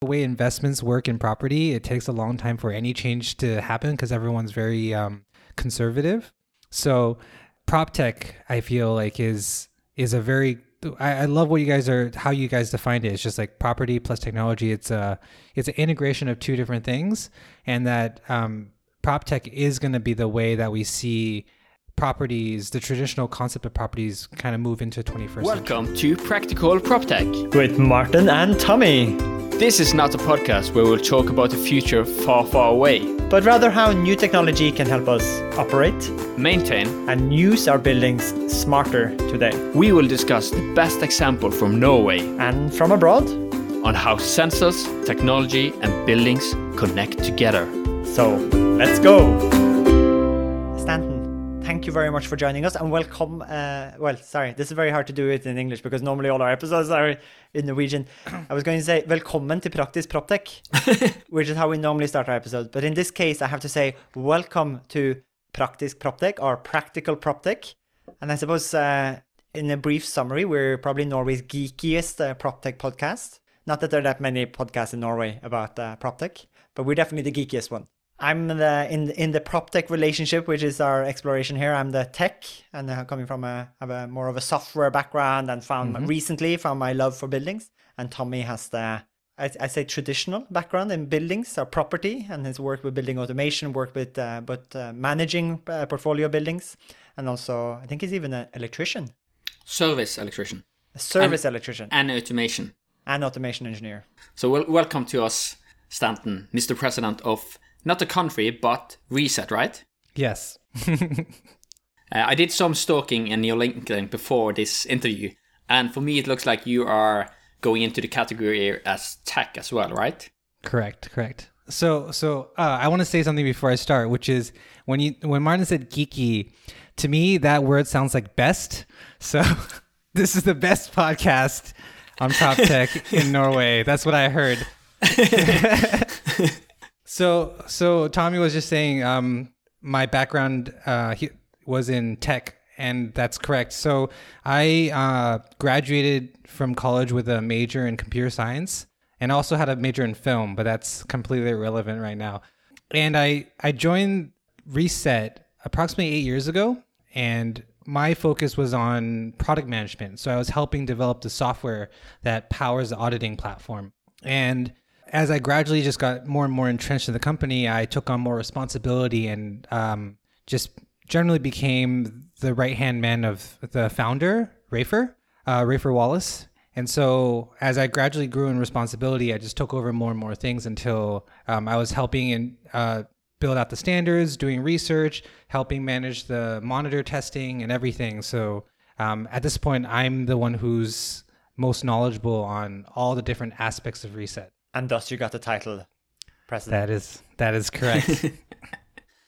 The way investments work in property, it takes a long time for any change to happen because everyone's very um, conservative. So, prop tech, I feel like is is a very I, I love what you guys are how you guys defined it. It's just like property plus technology. It's a it's an integration of two different things, and that um, prop tech is going to be the way that we see properties, the traditional concept of properties, kind of move into 21st Welcome century. to Practical PropTech. with Martin and Tommy, This is not a podcast where we'll talk about the future far, far away, but rather how new technology can help us operate maintain. and use our buildings smarter today We will discuss the best example from Norway and from abroad. on how sensors, technology, and buildings connect together. So let's go. Thank you very much for joining us and welcome. Uh, well, sorry, this is very hard to do it in English because normally all our episodes are in Norwegian. I was going to say velkommen til Praktisk Proptech, which is how we normally start our episodes. But in this case, I have to say welcome to Praktisk Proptech or Practical Proptech. And I suppose uh, in a brief summary, we're probably Norway's geekiest uh, PropTech podcast. Not that there are that many podcasts in Norway about uh, PropTech, but we're definitely the geekiest one. I'm the in in the prop tech relationship, which is our exploration here. I'm the tech, and uh, coming from a have a more of a software background, and found recently found my love for buildings. And Tommy has the I, I say traditional background in buildings or property, and has worked with building automation, worked with uh, but uh, managing uh, portfolio buildings, and also I think he's even an electrician, Service electrician a service electrician, and automation. and automation engineer. So, wel- welcome to us, Stanton, Mr. President of not the country, but Reset, right? Yes. Uh, I did some stalking in your LinkedIn before this interview, and for me, it looks like you are going into the category as tech as well, right? Correct, correct. So, so uh, I want to say something before I start, which is when you when Martin said geeky, to me that word sounds like best. So, this is the best podcast on prop tech in Norway. That's what I heard. So, so Tommy was just saying um, my background uh, he, was in tech, and that's correct. So, I uh, graduated from college with a major in computer science and also had a major in film, but that's completely irrelevant right now. And I I joined Reset approximately eight years ago, and my focus was on product management. So I was helping develop the software that powers the auditing platform. And as I gradually just got more and more entrenched in the company, I took on more responsibility and um, just generally became the right hand man of the founder, Raefer, uh, Raefer Wallis. And so as I gradually grew in responsibility, I just took over more and more things until um, I was helping and uh, build out the standards, doing research, helping manage the monitor testing and everything. So um, at this point, I'm the one who's most knowledgeable on all the different aspects of reset. And thus you got the title president. That is that is correct.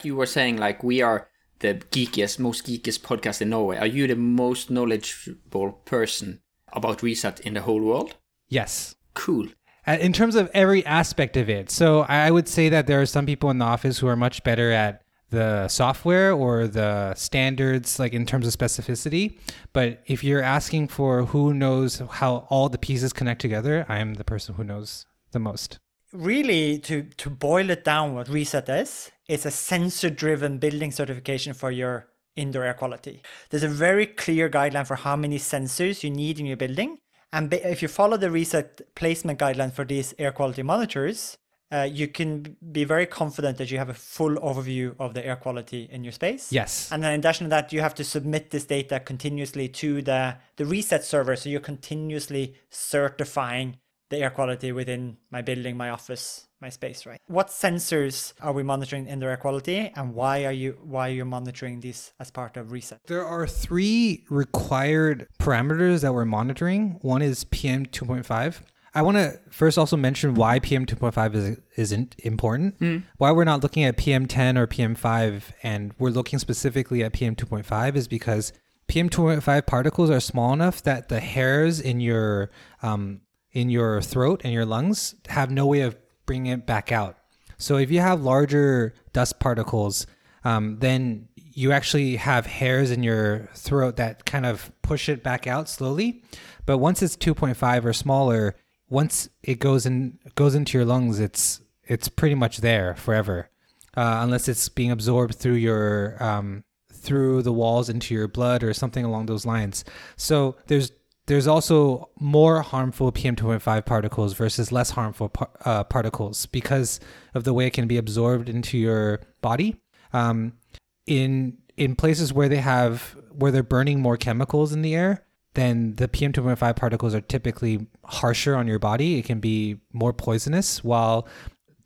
You were saying like we are the geekiest, most geekiest podcast in Norway. Are you the most knowledgeable person about Reset in the whole world? yes. Cool. Uh, in terms of every aspect of it. So I would say that there are some people in the office who are much better at the software or the standards, like in terms of specificity. But if you're asking for who knows how all the pieces connect together, I am the person who knows the most. really to to boil it down what reset is it's a sensor driven building certification for your indoor air quality there's a very clear guideline for how many sensors you need in your building and if you follow the reset placement guideline for these air quality monitors uh, you can be very confident that you have a full overview of the air quality in your space Yes. and then in addition to that, you have to submit this data continuously to the, the reset server. So you're continuously certifying the air quality within my building, my office, my space, right? What sensors are we monitoring in the air quality and why are you why are you monitoring these as part of reset? There are three required parameters that we're monitoring. One is PM 2.5. I want to first also mention why PM 2.5 is isn't important. Why we're not looking at PM 10 or PM 5 and we're looking specifically at PM 2.5 is because PM 2.5 particles are small enough that the hairs in your um, in your throat and your lungs have no way of bringing it back out. So if you have larger dust particles, um, then you actually have hairs in your throat that kind of push it back out slowly. But once it's 2.5 or smaller, once it goes in goes into your lungs, it's it's pretty much there forever, uh, unless it's being absorbed through your um, through the walls into your blood or something along those lines. So there's there's also more harmful PM2.5 particles versus less harmful par- uh, particles because of the way it can be absorbed into your body. Um, in in places where they have where they're burning more chemicals in the air, then the PM2.5 particles are typically harsher on your body. It can be more poisonous, while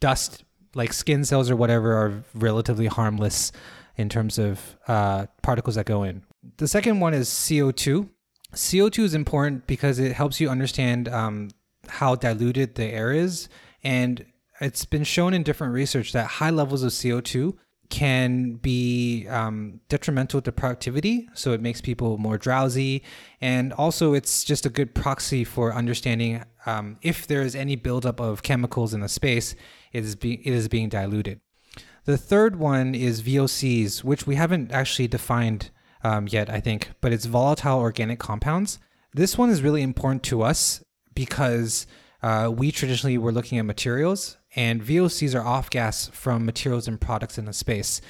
dust like skin cells or whatever are relatively harmless in terms of uh, particles that go in. The second one is CO2. CO2 is important because it helps you understand um, how diluted the air is. And it's been shown in different research that high levels of CO2 can be um, detrimental to productivity. So it makes people more drowsy. And also, it's just a good proxy for understanding um, if there is any buildup of chemicals in the space, it is, be- it is being diluted. The third one is VOCs, which we haven't actually defined um, yet, I think, but it's volatile organic compounds. This one is really important to us because uh, we traditionally were looking at materials, and VOCs are off gas from materials and products in the space.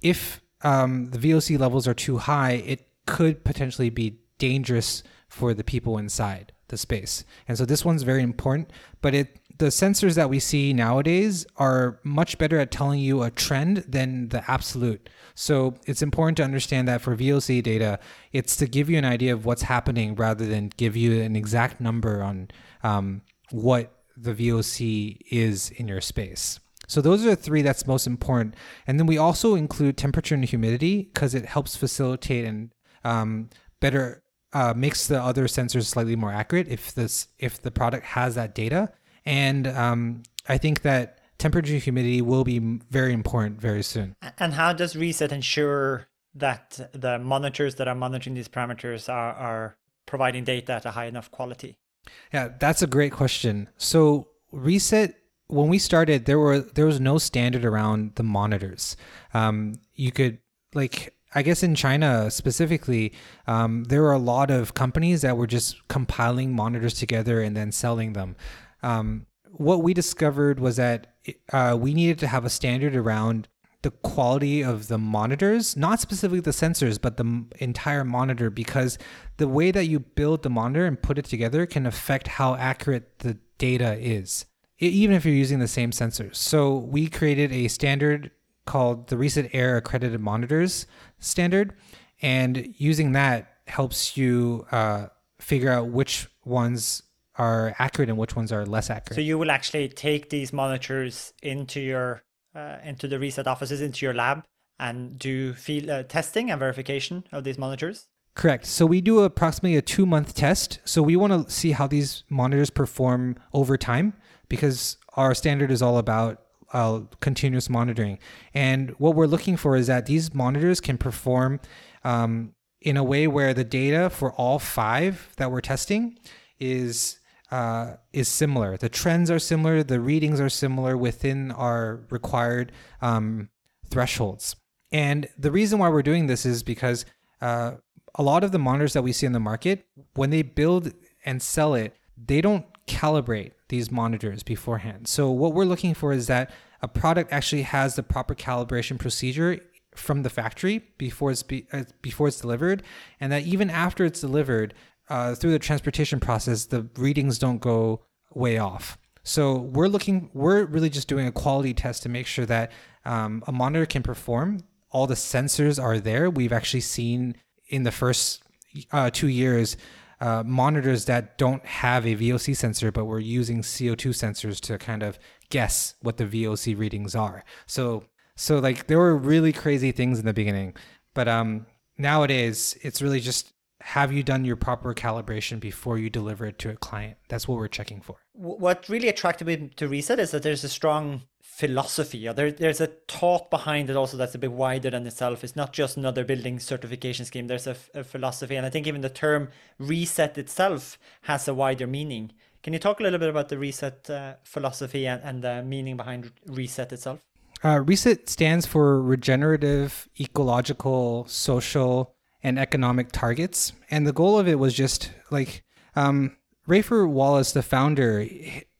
If um, the VOC levels are too high, it could potentially be dangerous for the people inside the space. And so this one's very important, but it the sensors that we see nowadays are much better at telling you a trend than the absolute. So it's important to understand that for VOC data, it's to give you an idea of what's happening rather than give you an exact number on um, what the VOC is in your space. So those are the three that's most important. And then we also include temperature and humidity because it helps facilitate and um, better uh, makes the other sensors slightly more accurate if this if the product has that data. And um, I think that temperature humidity will be very important very soon. And how does Reset ensure that the monitors that are monitoring these parameters are, are providing data at a high enough quality? Yeah, that's a great question. So Reset when we started there were there was no standard around the monitors. Um, you could like I guess in China specifically, um, there were a lot of companies that were just compiling monitors together and then selling them. Um, what we discovered was that uh, we needed to have a standard around the quality of the monitors, not specifically the sensors, but the entire monitor, because the way that you build the monitor and put it together can affect how accurate the data is, even if you're using the same sensors. So we created a standard called the Reset Air Accredited Monitors standard, and using that helps you uh, figure out which ones are accurate and which ones are less accurate. So you will actually take these monitors into your uh, into the reset offices into your lab and do field uh, testing and verification of these monitors. Correct. So we do approximately a two month test. So we want to see how these monitors perform over time because our standard is all about uh, continuous monitoring. And what we're looking for is that these monitors can perform um, in a way where the data for all five that we're testing is uh, is similar. The trends are similar. The readings are similar within our required um, thresholds. And the reason why we're doing this is because uh, a lot of the monitors that we see in the market, when they build and sell it, they don't calibrate these monitors beforehand. So what we're looking for is that a product actually has the proper calibration procedure from the factory before it's be, uh, before it's delivered, and that even after it's delivered, uh, through the transportation process, the readings don't go way off. So we're looking, we're really just doing a quality test to make sure that um, a monitor can perform. All the sensors are there. We've actually seen in the first uh, two years uh, monitors that don't have a VOC sensor, but we're using CO2 sensors to kind of guess what the VOC readings are. So, so like there were really crazy things in the beginning, but um, nowadays it's really just have you done your proper calibration before you deliver it to a client? That's what we're checking for. What really attracted me to Reset is that there's a strong philosophy, or there, there's a thought behind it also that's a bit wider than itself. It's not just another building certification scheme. There's a, a philosophy, and I think even the term reset itself has a wider meaning. Can you talk a little bit about the reset uh, philosophy and, and the meaning behind reset itself? Uh, reset stands for regenerative, ecological, social, and economic targets. And the goal of it was just like um, Raefer Wallis, the founder,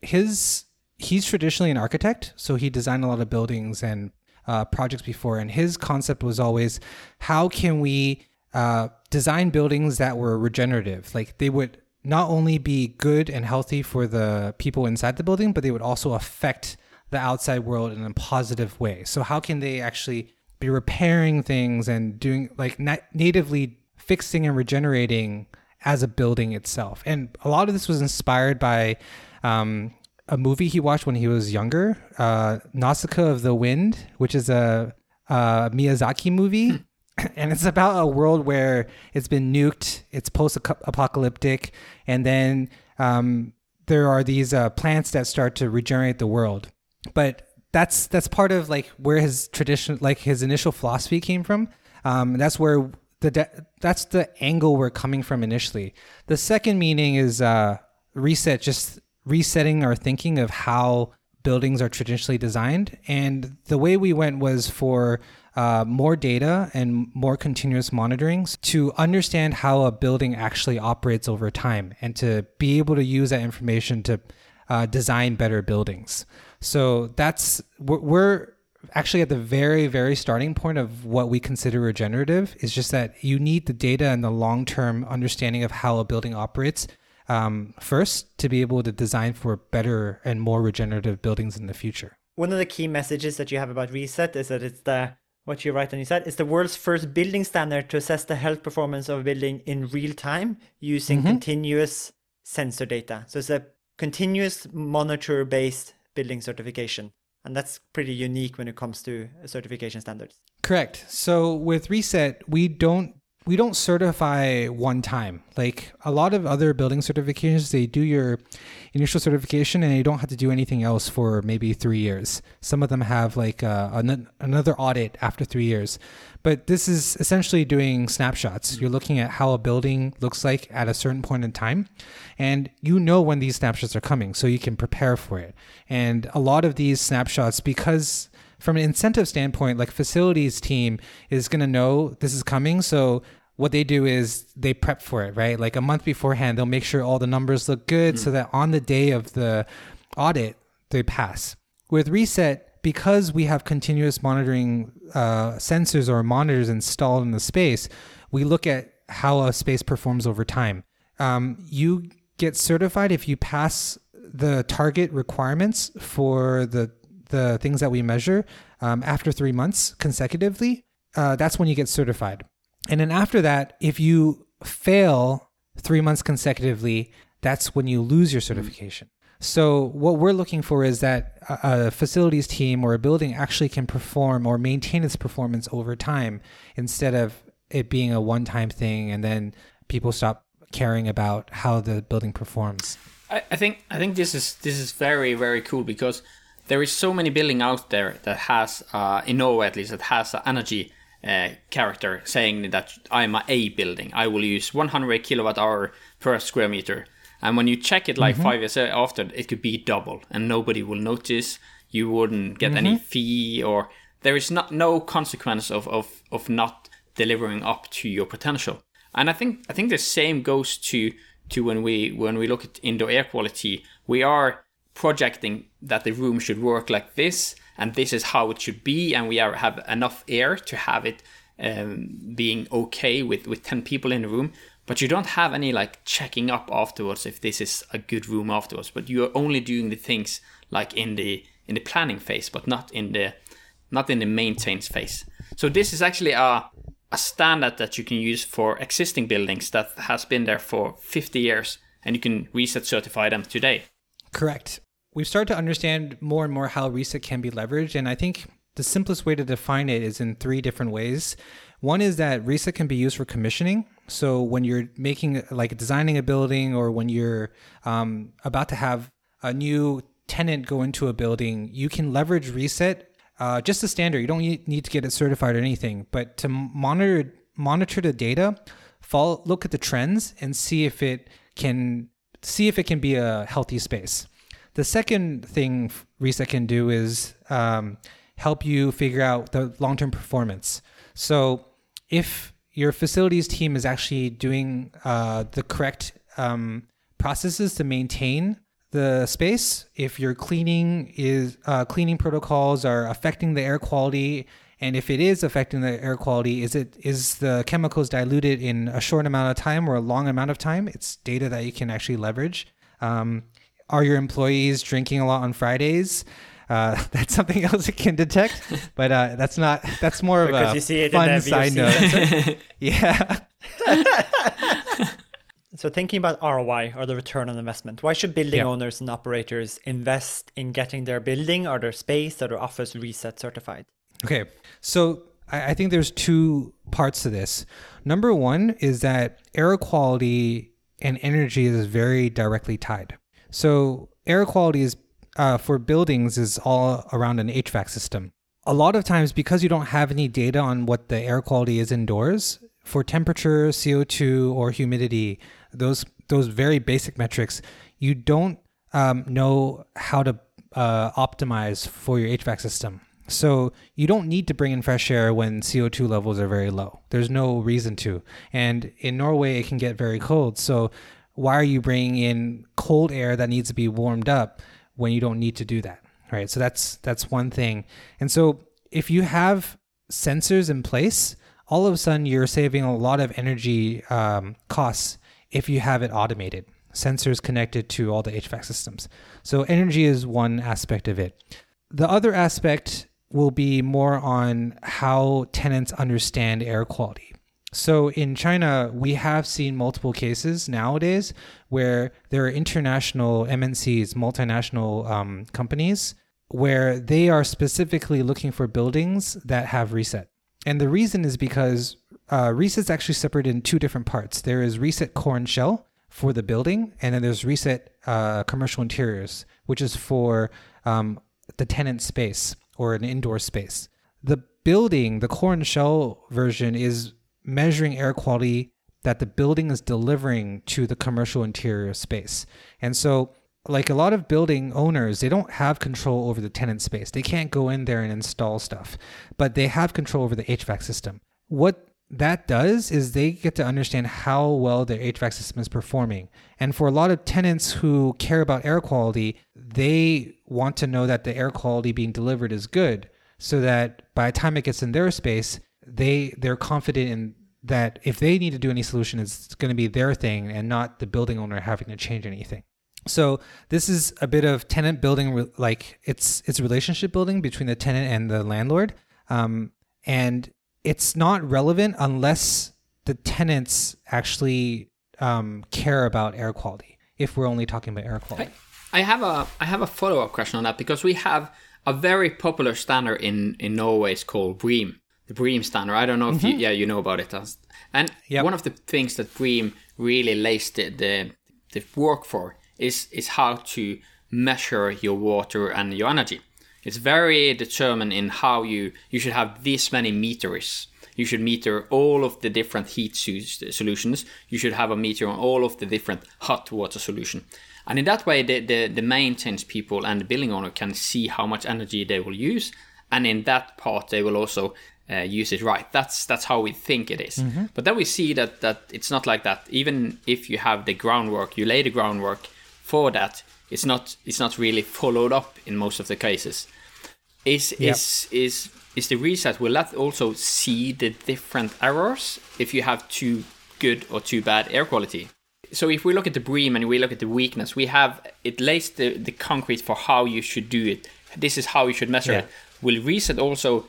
his he's traditionally an architect, so he designed a lot of buildings and uh, projects before, and his concept was always how can we uh, design buildings that were regenerative, like they would not only be good and healthy for the people inside the building, but they would also affect the outside world in a positive way. So how can they actually be repairing things and doing like natively fixing and regenerating as a building itself? And a lot of this was inspired by um, a movie he watched when he was younger, uh, Nausicaa of the Wind, which is a, a Miyazaki movie. Hmm. and it's about a world where it's been nuked, it's post apocalyptic, and then um, there are these uh, plants that start to regenerate the world. But that's that's part of like where his tradition, like his initial philosophy came from. Um, that's where the de- that's the angle we're coming from initially. The second meaning is uh, reset, just resetting our thinking of how buildings are traditionally designed. And the way we went was for uh, more data and more continuous monitorings to understand how a building actually operates over time and to be able to use that information to uh, design better buildings. So that's we're actually at the very very starting point of what we consider regenerative is just that you need the data and the long term understanding of how a building operates um, first to be able to design for better and more regenerative buildings in the future. One of the key messages that you have about Reset is that it's the what you write on your site is the world's first building standard to assess the health performance of a building in real time using mm-hmm. continuous sensor data. So it's a continuous monitor based building certification. And that's pretty unique when it comes to certification standards. Correct. So with Reset, we don't we don't certify one time. Like a lot of other building certifications, they do your initial certification and you don't have to do anything else for maybe three years. Some of them have like uh, an- another audit after three years. But this is essentially doing snapshots. You're looking at how a building looks like at a certain point in time. And you know when these snapshots are coming, so you can prepare for it. And a lot of these snapshots, because from an incentive standpoint, like facilities team is going to know this is coming. So what they do is they prep for it, right? Like a month beforehand, they'll make sure all the numbers look good mm. so that on the day of the audit, they pass. With Reset, because we have continuous monitoring uh, sensors or monitors installed in the space, we look at how a space performs over time. Um, you get certified if you pass the target requirements for the the things that we measure um, after three months consecutively, uh, that's when you get certified. And then after that, if you fail three months consecutively, that's when you lose your certification. So what we're looking for is that a, a facilities team or a building actually can perform or maintain its performance over time instead of it being a one-time thing and then people stop caring about how the building performs. I, I think I think this is this is very very cool because there is so many building out there that has, uh, in Norway at least, that has an energy uh, character saying that I'm a A building. I will use 100 kilowatt hour per square meter. And when you check it like mm-hmm. five years after, it could be double, and nobody will notice. You wouldn't get mm-hmm. any fee, or there is not no consequence of, of of not delivering up to your potential. And I think I think the same goes to to when we when we look at indoor air quality. We are projecting that the room should work like this and this is how it should be and we are, have enough air to have it um, being okay with, with 10 people in the room. But you don't have any like checking up afterwards if this is a good room afterwards but you're only doing the things like in the in the planning phase but not in the not in the maintenance phase. So this is actually a a standard that you can use for existing buildings that has been there for 50 years and you can reset certify them today. Correct we've started to understand more and more how reset can be leveraged. And I think the simplest way to define it is in three different ways. One is that reset can be used for commissioning. So when you're making, like designing a building or when you're um, about to have a new tenant go into a building, you can leverage reset uh, just a standard. You don't need to get it certified or anything, but to monitor monitor the data, follow, look at the trends, and see if it can see if it can be a healthy space. The second thing Reset can do is um, help you figure out the long term performance. So if your facilities team is actually doing uh, the correct um, processes to maintain the space. If your cleaning is uh, cleaning protocols are affecting the air quality, and if it is affecting the air quality, is it is the chemicals diluted in a short amount of time or a long amount of time? It's data that you can actually leverage. Um, are your employees drinking a lot on Fridays? Uh, that's something else it can detect, but uh, that's not. That's more Because of a you see it fun side note. yeah. So thinking about ROI or the return on investment, why should building Yeah. owners and operators invest in getting their building or their space or their office reset certified? Okay, so I, I think there's two parts to this. Number one is that air quality and energy is very directly tied. So air quality is uh, for buildings is all around an HVAC system. A lot of times, because you don't have any data on what the air quality is indoors for temperature, CO2, or humidity, those those very basic metrics, you don't um, know how to uh, optimize for your HVAC system. So you don't need to bring in fresh air when CO2 levels are very low. There's no reason to. And in Norway, it can get very cold. So why are you bringing in cold air that needs to be warmed up when you don't need to do that? Right. So that's that's one thing. And so if you have sensors in place, all of a sudden you're saving a lot of energy um, costs if you have it automated. Sensors connected to all the HVAC systems. So energy is one aspect of it. The other aspect will be more on how tenants understand air quality. So in China, we have seen multiple cases nowadays where there are international MNCs, multinational um, companies, where they are specifically looking for buildings that have reset. And the reason is because uh, reset's actually separated in two different parts. There is reset core and shell for the building, and then there's reset uh, commercial interiors, which is for um, the tenant space or an indoor space. The building, the core and shell version, is measuring air quality that the building is delivering to the commercial interior space. And so, like a lot of building owners, they don't have control over the tenant space. They can't go in there and install stuff, but they have control over the HVAC system. What that does is they get to understand how well their HVAC system is performing. And for a lot of tenants who care about air quality, they want to know that the air quality being delivered is good so that by the time it gets in their space, they they're confident in that if they need to do any solution, it's going to be their thing and not the building owner having to change anything. So this is a bit of tenant building, like it's it's relationship building between the tenant and the landlord, um, and it's not relevant unless the tenants actually um, care about air quality. If we're only talking about air quality, I have a I have a follow up question on that because we have a very popular standard in in Norway is called BREEAM, the BREEAM standard. I don't know if you mm-hmm. yeah you know about it, and Yep. one of the things that BREEAM really lays the, the the work for is is how to measure your water and your energy. It's very determined in how you you should have this many meters. You should meter all of the different heat solutions. You should have a meter on all of the different hot water solution. And in that way, the, the, the maintenance people and the building owner can see how much energy they will use. And in that part, they will also uh, use it right. That's that's how we think it is. But then we see that that it's not like that. Even if you have the groundwork, you lay the groundwork for that. It's not it's not really followed up in most of the cases. Is is is is the reset will that also see the different errors if you have too good or too bad air quality? So if we look at the BREEAM and we look at the weakness, we have it lays the, the concrete for how you should do it. This is how you should measure Yeah. it. Will reset also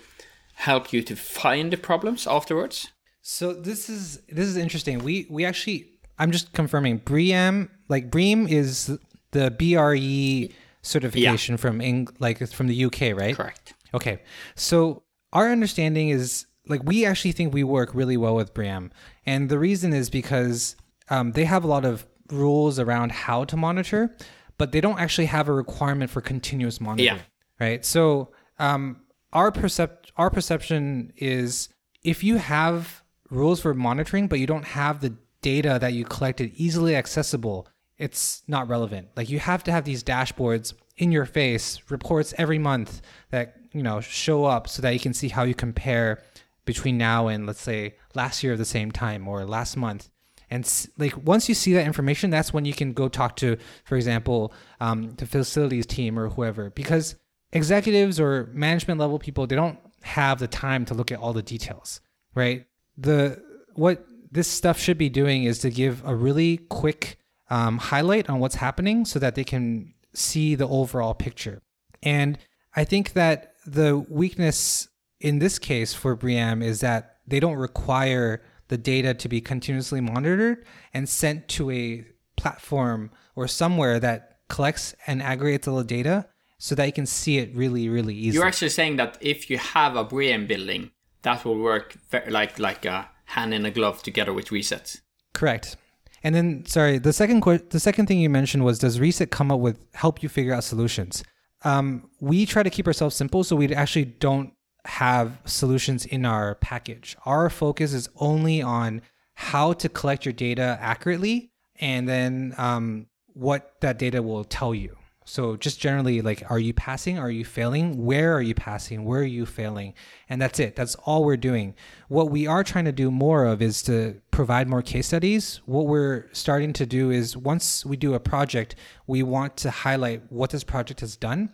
help you to find the problems afterwards? So this is this is interesting. We we actually I'm just confirming BREEAM like BREEAM is the BRE certification from Eng, like from the UK, right? Correct. Okay. So our understanding is like we actually think we work really well with BREEAM, and the reason is because um, they have a lot of rules around how to monitor, but they don't actually have a requirement for continuous monitoring. yeah. Right. So um, our percept our perception is if you have rules for monitoring, but you don't have the data that you collected easily accessible, it's not relevant. Like you have to have these dashboards in your face, reports every month that you know show up so that you can see how you compare between now and let's say last year at the same time or last month. And like once you see that information, that's when you can go talk to, for example, um, the facilities team or whoever, because executives or management level people they don't have the time to look at all the details, right? The what this stuff should be doing is to give a really quick um, highlight on what's happening so that they can see the overall picture. And I think that the weakness in this case for BREEAM is that they don't require the data to be continuously monitored and sent to a platform or somewhere that collects and aggregates all the data so that you can see it really, really easily. You're actually saying that if you have a BREEAM building, that will work like like a hand in a glove together with resets. Correct. And then, sorry, the second que- the second thing you mentioned was does Reset come up with help you figure out solutions? Um, we try to keep ourselves simple, so we actually don't have solutions in our package. Our focus is only on how to collect your data accurately, and then um, what that data will tell you. So just generally, like, are you passing? Are you failing? Where are you passing? Where are you failing? And that's it. That's all we're doing. What we are trying to do more of is to provide more case studies. What we're starting to do is once we do a project, we want to highlight what this project has done.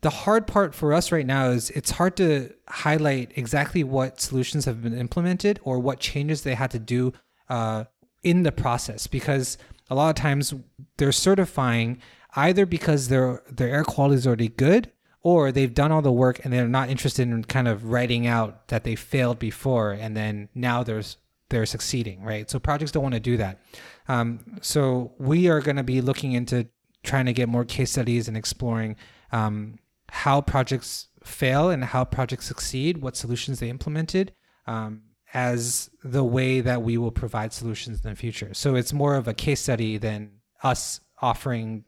The hard part for us right now is it's hard to highlight exactly what solutions have been implemented or what changes they had to do uh, in the process because a lot of times they're certifying either because their their air quality is already good or they've done all the work and they're not interested in kind of writing out that they failed before and then now there's they're succeeding right? So projects don't want to do that. Um, so we are going to be looking into trying to get more case studies and exploring um, how projects fail and how projects succeed what solutions they implemented um, as the way that we will provide solutions in the future. So it's more of a case study than us offering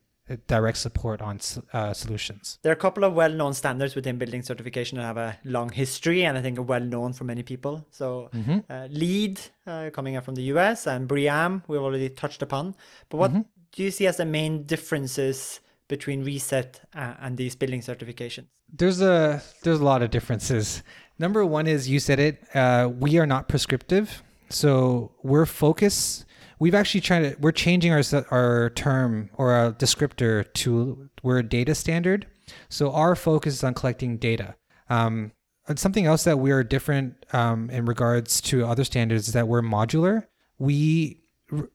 direct support on uh, solutions. There are a couple of well-known standards within building certification that have a long history and I think are well-known for many people. So Mm-hmm. uh, LEED uh, coming up from the US and BREEAM we've already touched upon. But what Mm-hmm. do you see as the main differences between Reset uh, and these building certifications? There's a there's a lot of differences. Number one is you said it. Uh, we are not prescriptive, so we're focused. We've actually tried to. We're changing our our term or our descriptor to we're a data standard. So our focus is on collecting data. Um, and something else that we are different um, in regards to other standards is that we're modular. We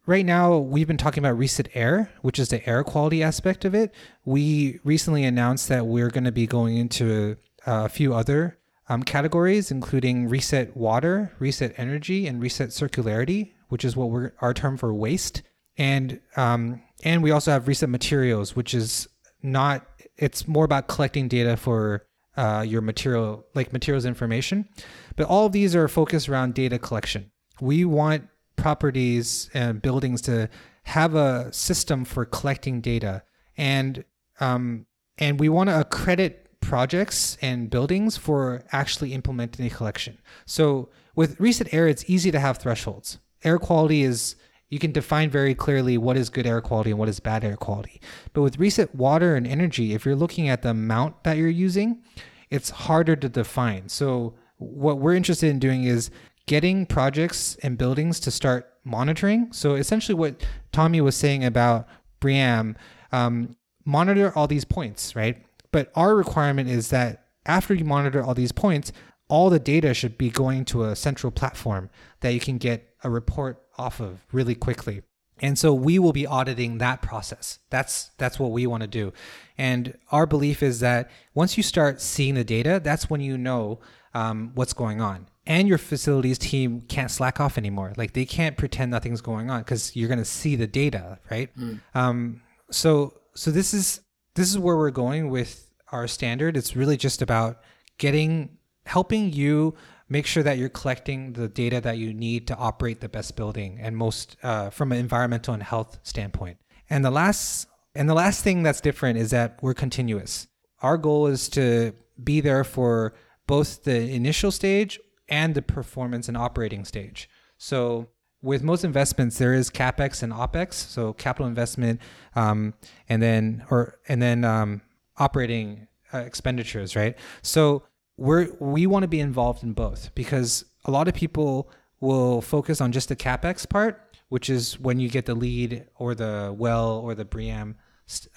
right now we've been talking about reset air which is the air quality aspect of it we recently announced that we're going to be going into uh, a few other um, categories including reset water reset energy and reset circularity which is what we're our term for waste. And um, and we also have reset materials which is not it's more about collecting data for uh, your material like materials information. But all of these are focused around data collection. We want properties and buildings to have a system for collecting data. And um, and we want to accredit projects and buildings for actually implementing a collection. So with reset air it's easy to have thresholds air quality is you can define very clearly what is good air quality and what is bad air quality but with reset water and energy if you're looking at the amount that you're using it's harder to define so what we're interested in doing is getting projects and buildings to start monitoring. So essentially, what Tommy was saying about BREEAM, um, monitor all these points, right? But our requirement is that after you monitor all these points, all the data should be going to a central platform that you can get a report off of really quickly. And so we will be auditing that process. That's that's what we want to do. And our belief is that once you start seeing the data, that's when you know um, what's going on. And your facilities team can't slack off anymore. Like they can't pretend nothing's going on because you're going to see the data, right? Um, so so this is this is where we're going with our standard. It's really just about getting helping you make sure that you're collecting the data that you need to operate the best building and most uh, from an environmental and health standpoint. And the last and the last thing that's different is that we're continuous. Our goal is to be there for both the initial stage and the performance and operating stage. So with most investments, there is capex and opex. So capital investment, um, and then or and then um, operating uh, expenditures, right? So we're we want to be involved in both because a lot of people will focus on just the capex part, which is when you get the LEED or the well or the BREEAM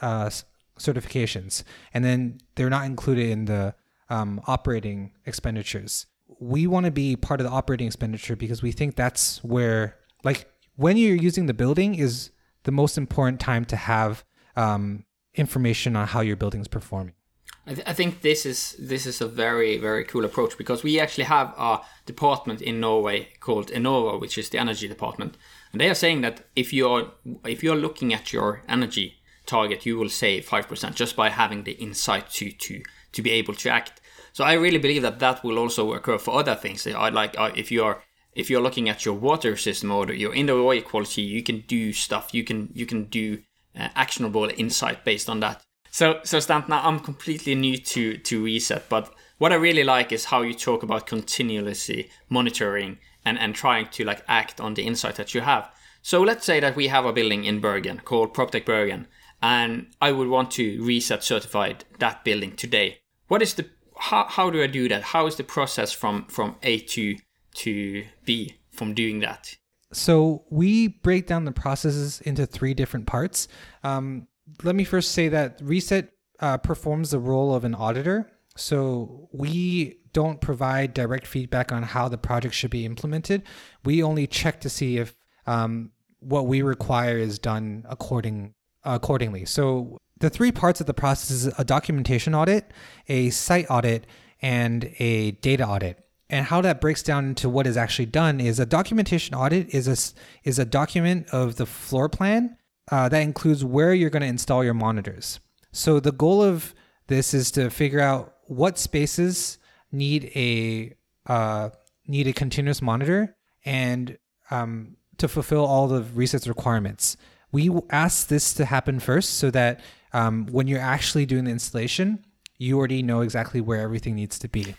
uh, certifications, and then they're not included in the um, operating expenditures. We want to be part of the operating expenditure because we think that's where, like, when you're using the building is the most important time to have um, information on how your building is performing. I, th- I, think this is this is a very very cool approach because we actually have a department in Norway called Enova, which is the energy department, and they are saying that if you're if you're looking at your energy target, you will save five percent just by having the insight to to to be able to act. So I really believe that that will also occur for other things. I like uh, if you are if you're looking at your water system or your indoor air quality, you can do stuff. You can you can do uh, actionable insight based on that. So, so Stanton, I'm completely new to to reset, but what I really like is how you talk about continuously monitoring and and trying to like act on the insight that you have. So let's say that we have a building in Bergen called PropTech Bergen, and I would want to reset certified that building today. What is the how, how do I do that? How is the process from from A to to B from doing that? So we break down the processes into three different parts. Um, let me first say that Reset uh, performs the role of an auditor. So we don't provide direct feedback on how the project should be implemented. We only check to see if um, what we require is done according accordingly. So the three parts of the process is a documentation audit, a site audit, and a data audit. And how that breaks down into what is actually done is a documentation audit is a is a document of the floor plan uh, that includes where you're going to install your monitors. So the goal of this is to figure out what spaces need a uh, need a continuous monitor and um, to fulfill all the reset's requirements. We ask this to happen first so that um, when you're actually doing the installation, you already know exactly where everything needs to be.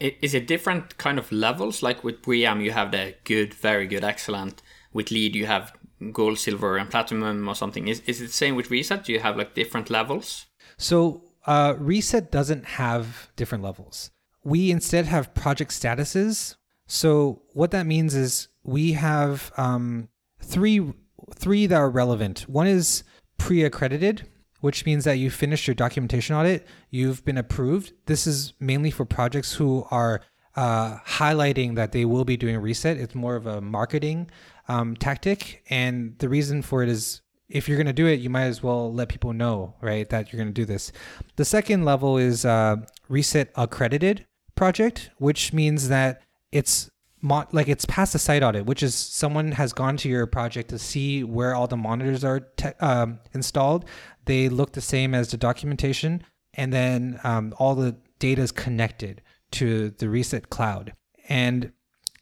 Is it different kind of levels? Like with BREEAM, you have the good, very good, excellent. With LEED, you have gold, silver, and platinum or something. Is is it the same with Reset? Do you have like different levels? So uh, Reset doesn't have different levels. We instead have project statuses. So what that means is we have um, three three that are relevant. One is pre-accredited, which means that you finished your documentation audit, you've been approved. This is mainly for projects who are uh, highlighting that they will be doing reset. It's more of a marketing um, tactic. And the reason for it is if you're going to do it, you might as well let people know, right, that you're going to do this. The second level is uh, reset accredited project, which means that it's mo- like it's past the site audit, which is someone has gone to your project to see where all the monitors are te- um, installed. They look the same as the documentation, and then um, all the data is connected to the reset cloud. And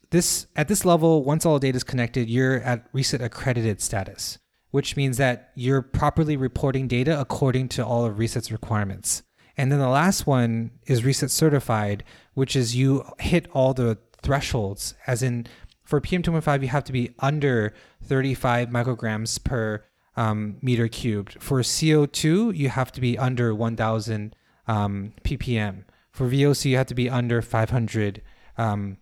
this at this level, once all data is connected, you're at reset accredited status, which means that you're properly reporting data according to all of reset's requirements. And then the last one is reset certified, which is you hit all the thresholds, as in for PM2.5, you have to be under 35 micrograms per um, meter cubed. For CO2, you have to be under 1,000 um, ppm. For VOC, you have to be under 500 um,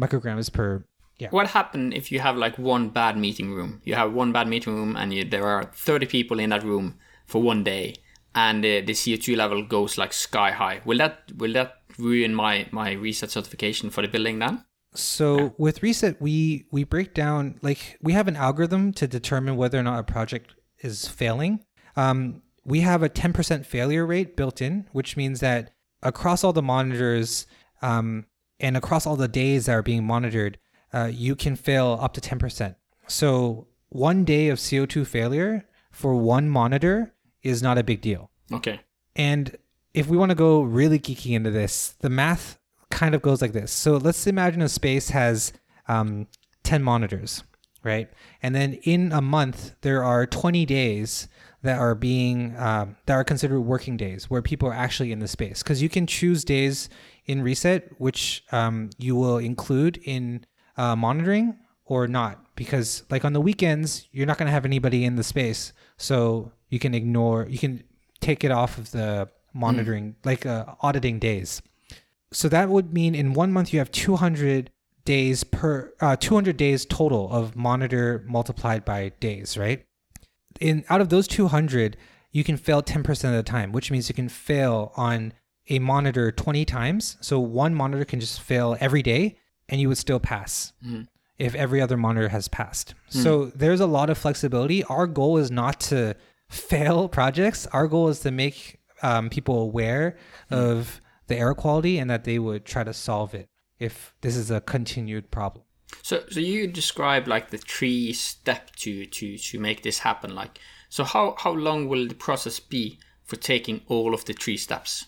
micrograms per. Yeah. What happens if you have like one bad meeting room? You have one bad meeting room, and you, there are 30 people in that room for one day, and uh, the CO2 level goes like sky high. Will that will that ruin my my reset certification for the building then? So yeah. with reset, we we break down like we have an algorithm to determine whether or not a project is failing. Um, we have a 10% failure rate built in, which means that across all the monitors, um, and across all the days that are being monitored, uh, you can fail up to 10%. So one day of CO2 failure for one monitor is not a big deal. Okay. And if we want to go really geeky into this, the math kind of goes like this. So let's imagine a space has um, 10 monitors, right? And then in a month, there are 20 days that are being um, that are considered working days where people are actually in the space because you can choose days in reset, which um, you will include in uh, monitoring or not. Because like on the weekends, you're not going to have anybody in the space, so you can ignore, you can take it off of the monitoring, mm. like uh, auditing days. So that would mean in one month you have 200 days per uh, 200 days total of monitor multiplied by days, right? In out of those 200, you can fail 10% of the time, which means you can fail on a monitor 20 times. So one monitor can just fail every day and you would still pass mm. if every other monitor has passed. Mm. So there's a lot of flexibility. Our goal is not to fail projects. Our goal is to make um, people aware mm. of the air quality and that they would try to solve it if this is a continued problem. So, so you describe like the three step to to to make this happen. Like, so how how long will the process be for taking all of the three steps?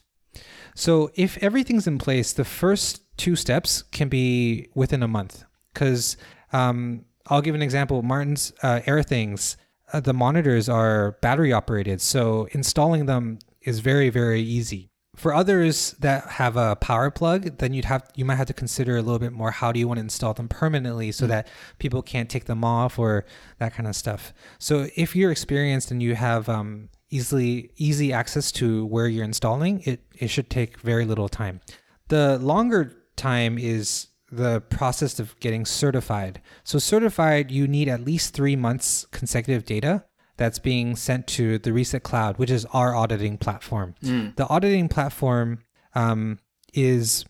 So if everything's in place, the first two steps can be within a month. Because um, I'll give an example. Martin's uh, AirThings, uh, the monitors are battery operated, so installing them is very very easy. For others that have a power plug, then you'd have you might have to consider a little bit more. How do you want to install them permanently so that people can't take them off or that kind of stuff? So if you're experienced and you have um, easily easy access to where you're installing, it it should take very little time. The longer time is the process of getting certified. So certified, you need at least three months consecutive data that's being sent to the Reset Cloud, which is our auditing platform. The auditing platform um, is,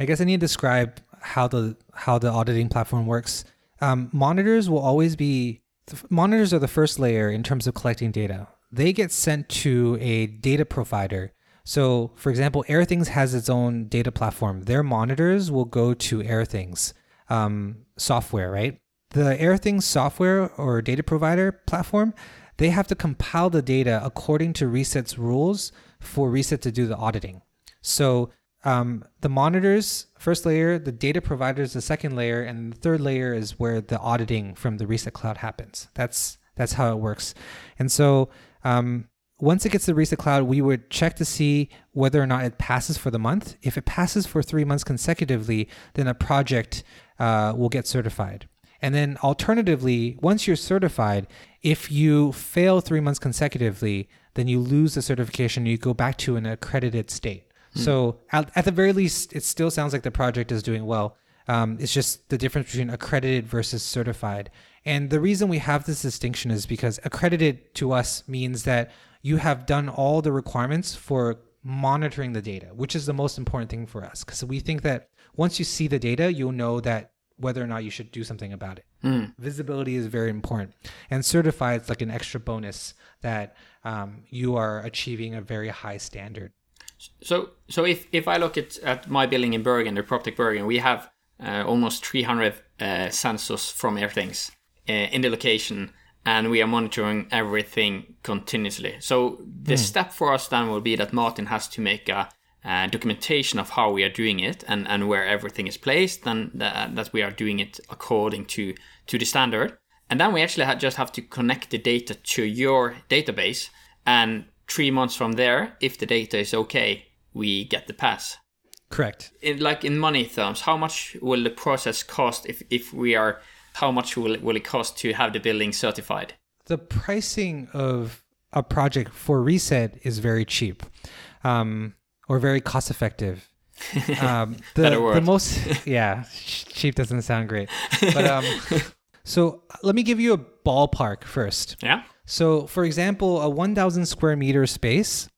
I guess, I need to describe how the how the auditing platform works. Um, monitors will always be monitors are the first layer in terms of collecting data. They get sent to a data provider. So, for example, AirThings has its own data platform. Their monitors will go to AirThings um, software, right? The AirThings software or data provider platform, they have to compile the data according to Reset's rules for Reset to do the auditing. So, um, the monitors, first layer, the data providers, the second layer, and the third layer is where the auditing from the Reset Cloud happens. That's that's how it works. And so, um, once it gets to the Reset Cloud, we would check to see whether or not it passes for the month. If it passes for three months consecutively, then a project uh, will get certified. And then alternatively, once you're certified, if you fail three months consecutively, then you lose the certification. You go back to an accredited state. So at, at the very least, it still sounds like the project is doing well. Um, it's just the difference between accredited versus certified. And the reason we have this distinction is because accredited to us means that you have done all the requirements for monitoring the data, which is the most important thing for us. Because we think that once you see the data, you'll know that whether or not you should do something about it. Visibility is very important. And certified is like an extra bonus that um, you are achieving a very high standard. So, so if, if I look at, at my building in Bergen, the PropTech Bergen, we have uh, almost 300 uh, sensors from AirThings uh, in the location, and we are monitoring everything continuously. So the step for us then will be that Martin has to make a, uh, documentation of how we are doing it and, and where everything is placed, and that, that we are doing it according to to the standard. And then we actually ha- just have to connect the data to your database, and three months from there, if the data is okay, we get the pass. Correct. In, like in money terms, how much will the process cost if, if we are, how much will it, will it cost to have the building certified? the pricing of a project for reset is very cheap um, or very cost effective. Um, the, Better the most yeah cheap doesn't sound great. But um, so let me give you a ballpark first. Yeah? so for example a 1000 square meter space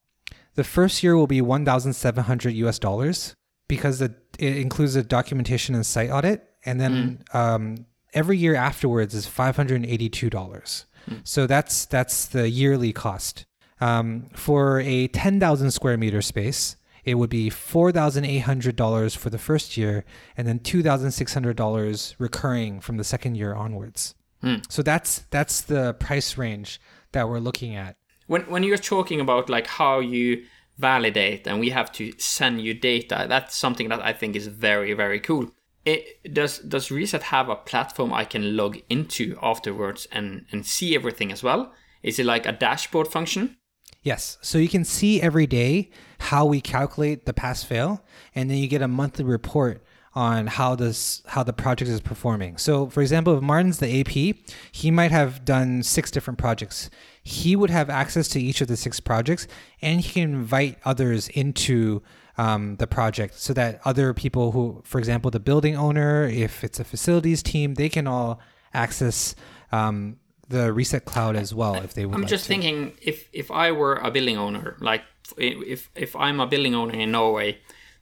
the first year will be 1700 us dollars because the, it includes a documentation and site audit. And then um, every year afterwards is $582 so that's that's the yearly cost um, for a 10000 square meter space it would be $4800 for the first year and then $2600 recurring from the second year onwards so that's that's the price range that we're looking at When, when you're talking about like how you validate and we have to send you data, that's something that I think is very, very cool. It, does does Reset have a platform I can log into afterwards and, and see everything as well? Is it like a dashboard function? Yes. So you can see every day how we calculate the pass fail, and then you get a monthly report on how this how the project is performing. So for example, if Martin's the AP, he might have done six different projects. He would have access to each of the six projects, and he can invite others into um, the project so that other people who, for example, the building owner, if it's a facilities team, they can all access um, the Reset Cloud as well if they would. I'm like just to. thinking if if I were a building owner, like if if I'm a building owner in Norway,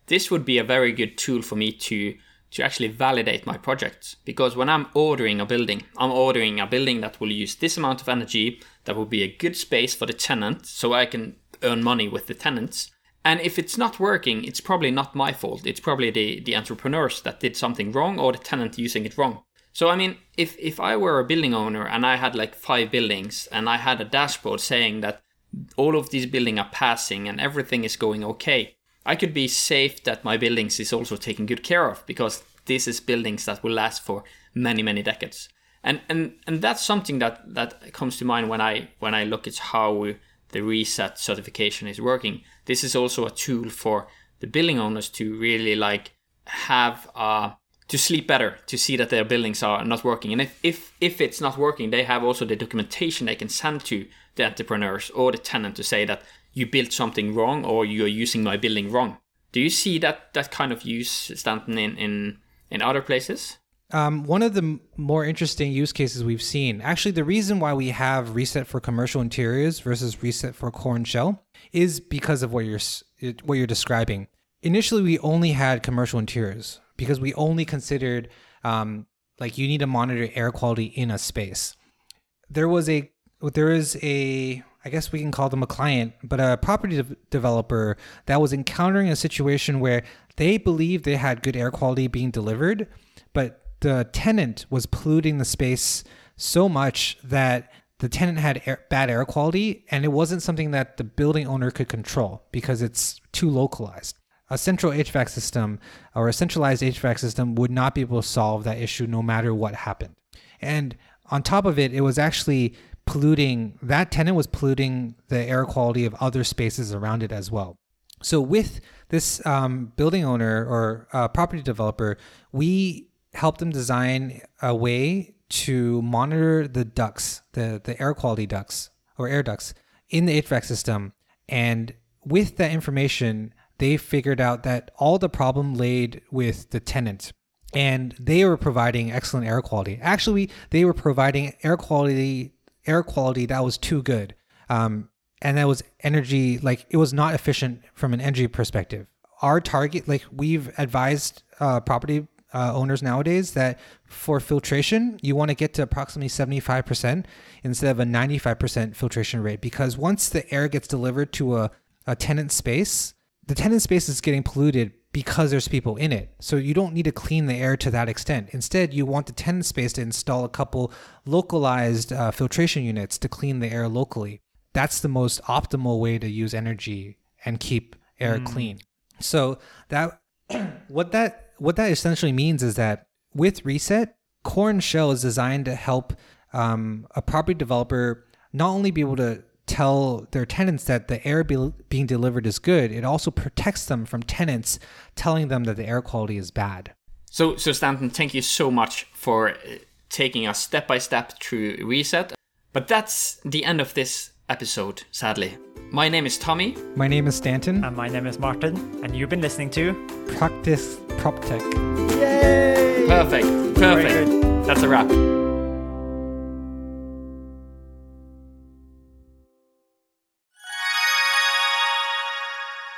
this would be a very good tool for me to to actually validate my projects because when I'm ordering a building, I'm ordering a building that will use this amount of energy, that will be a good space for the tenant, so I can earn money with the tenants. And if it's not working, it's probably not my fault. It's probably the, the entrepreneurs that did something wrong or the tenant using it wrong. So I mean, if if I were a building owner and I had like five buildings and I had a dashboard saying that all of these buildings are passing and everything is going okay, I could be safe that my buildings is also taken good care of because this is buildings that will last for many many decades. And and and that's something that that comes to mind when I when I look at how the reset certification is working. This is also a tool for the building owners to really like have uh to sleep better to see that their buildings are not working. And if, if if it's not working they have also the documentation they can send to the entrepreneurs or the tenant to say that you built something wrong or you're using my building wrong. Do you see that that kind of use stanton in in in other places? Um, one of the m- more interesting use cases we've seen, actually, the reason why we have reset for commercial interiors versus reset for core and shell is because of what you're what you're describing. Initially, we only had commercial interiors because we only considered um, like you need to monitor air quality in a space. There was a there is a I guess we can call them a client, but a property de- developer that was encountering a situation where they believed they had good air quality being delivered, but the tenant was polluting the space so much that the tenant had air, bad air quality and it wasn't something that the building owner could control because it's too localized. A central HVAC system or a centralized HVAC system would not be able to solve that issue no matter what happened. And on top of it, it was actually polluting, that tenant was polluting the air quality of other spaces around it as well. So with this um, building owner or uh, property developer, we helped them design a way to monitor the ducts, the the air quality ducts or air ducts in the HVAC system. And with that information, they figured out that all the problem laid with the tenant. And they were providing excellent air quality. Actually, they were providing air quality air quality that was too good. Um, and that was energy like it was not efficient from an energy perspective. Our target, like we've advised uh, property uh, owners nowadays, that for filtration you want to get to approximately seventy five percent instead of a ninety five percent filtration rate because once the air gets delivered to a, a tenant space, the tenant space is getting polluted because there's people in it. So you don't need to clean the air to that extent. Instead, you want the tenant space to install a couple localized uh, filtration units to clean the air locally. That's the most optimal way to use energy and keep air clean. So that what that what that essentially means is that with Reset, Core and Shell is designed to help um, a property developer not only be able to tell their tenants that the air be, being delivered is good, it also protects them from tenants telling them that the air quality is bad. So, so Stanton, thank you so much for uh, taking us step by step through Reset. But that's the end of this episode, sadly. My name is Tommy. My name is Stanton. And my name is Martin, and you've been listening to Practice PropTech. Yay! Perfect, perfect. That's a wrap.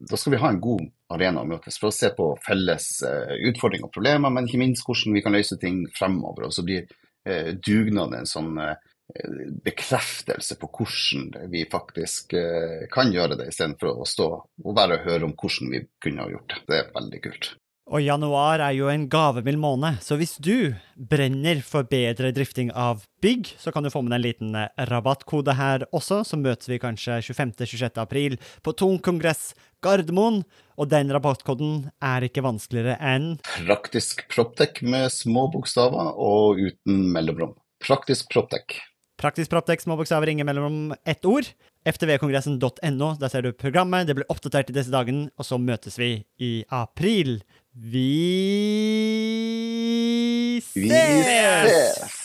da skal vi ha en god arena å møtes for å se på felles uh, utfordringer og problemer, men ikke minst hvordan vi kan løse ting fremover. Og så blir uh, dugnaden en sånn bekreftelse på hvordan vi faktisk kan gjøre det, istedenfor å stå og bare høre om hvordan vi kunne ha gjort det. Det er veldig kult. Og januar er jo en gavemild måned, så hvis du brenner for bedre drifting av bygg, så kan du få med en liten eh, rabattkode her også, så møtes vi kanskje 25.-26. april på Tung kongress Gardermoen. Og den rabattkoden er ikke vanskeligere enn Praktisk Proptek med små bokstaver og uten mellomrom. Praktisk Proptek. Praktisk Proptek, små bokstaver, ingen mellomrom, ett ord. ftvkongressen.no, der ser du programmet. Det blir oppdatert i disse dagene, og så møtes vi i april. Vi ses! Vi ses!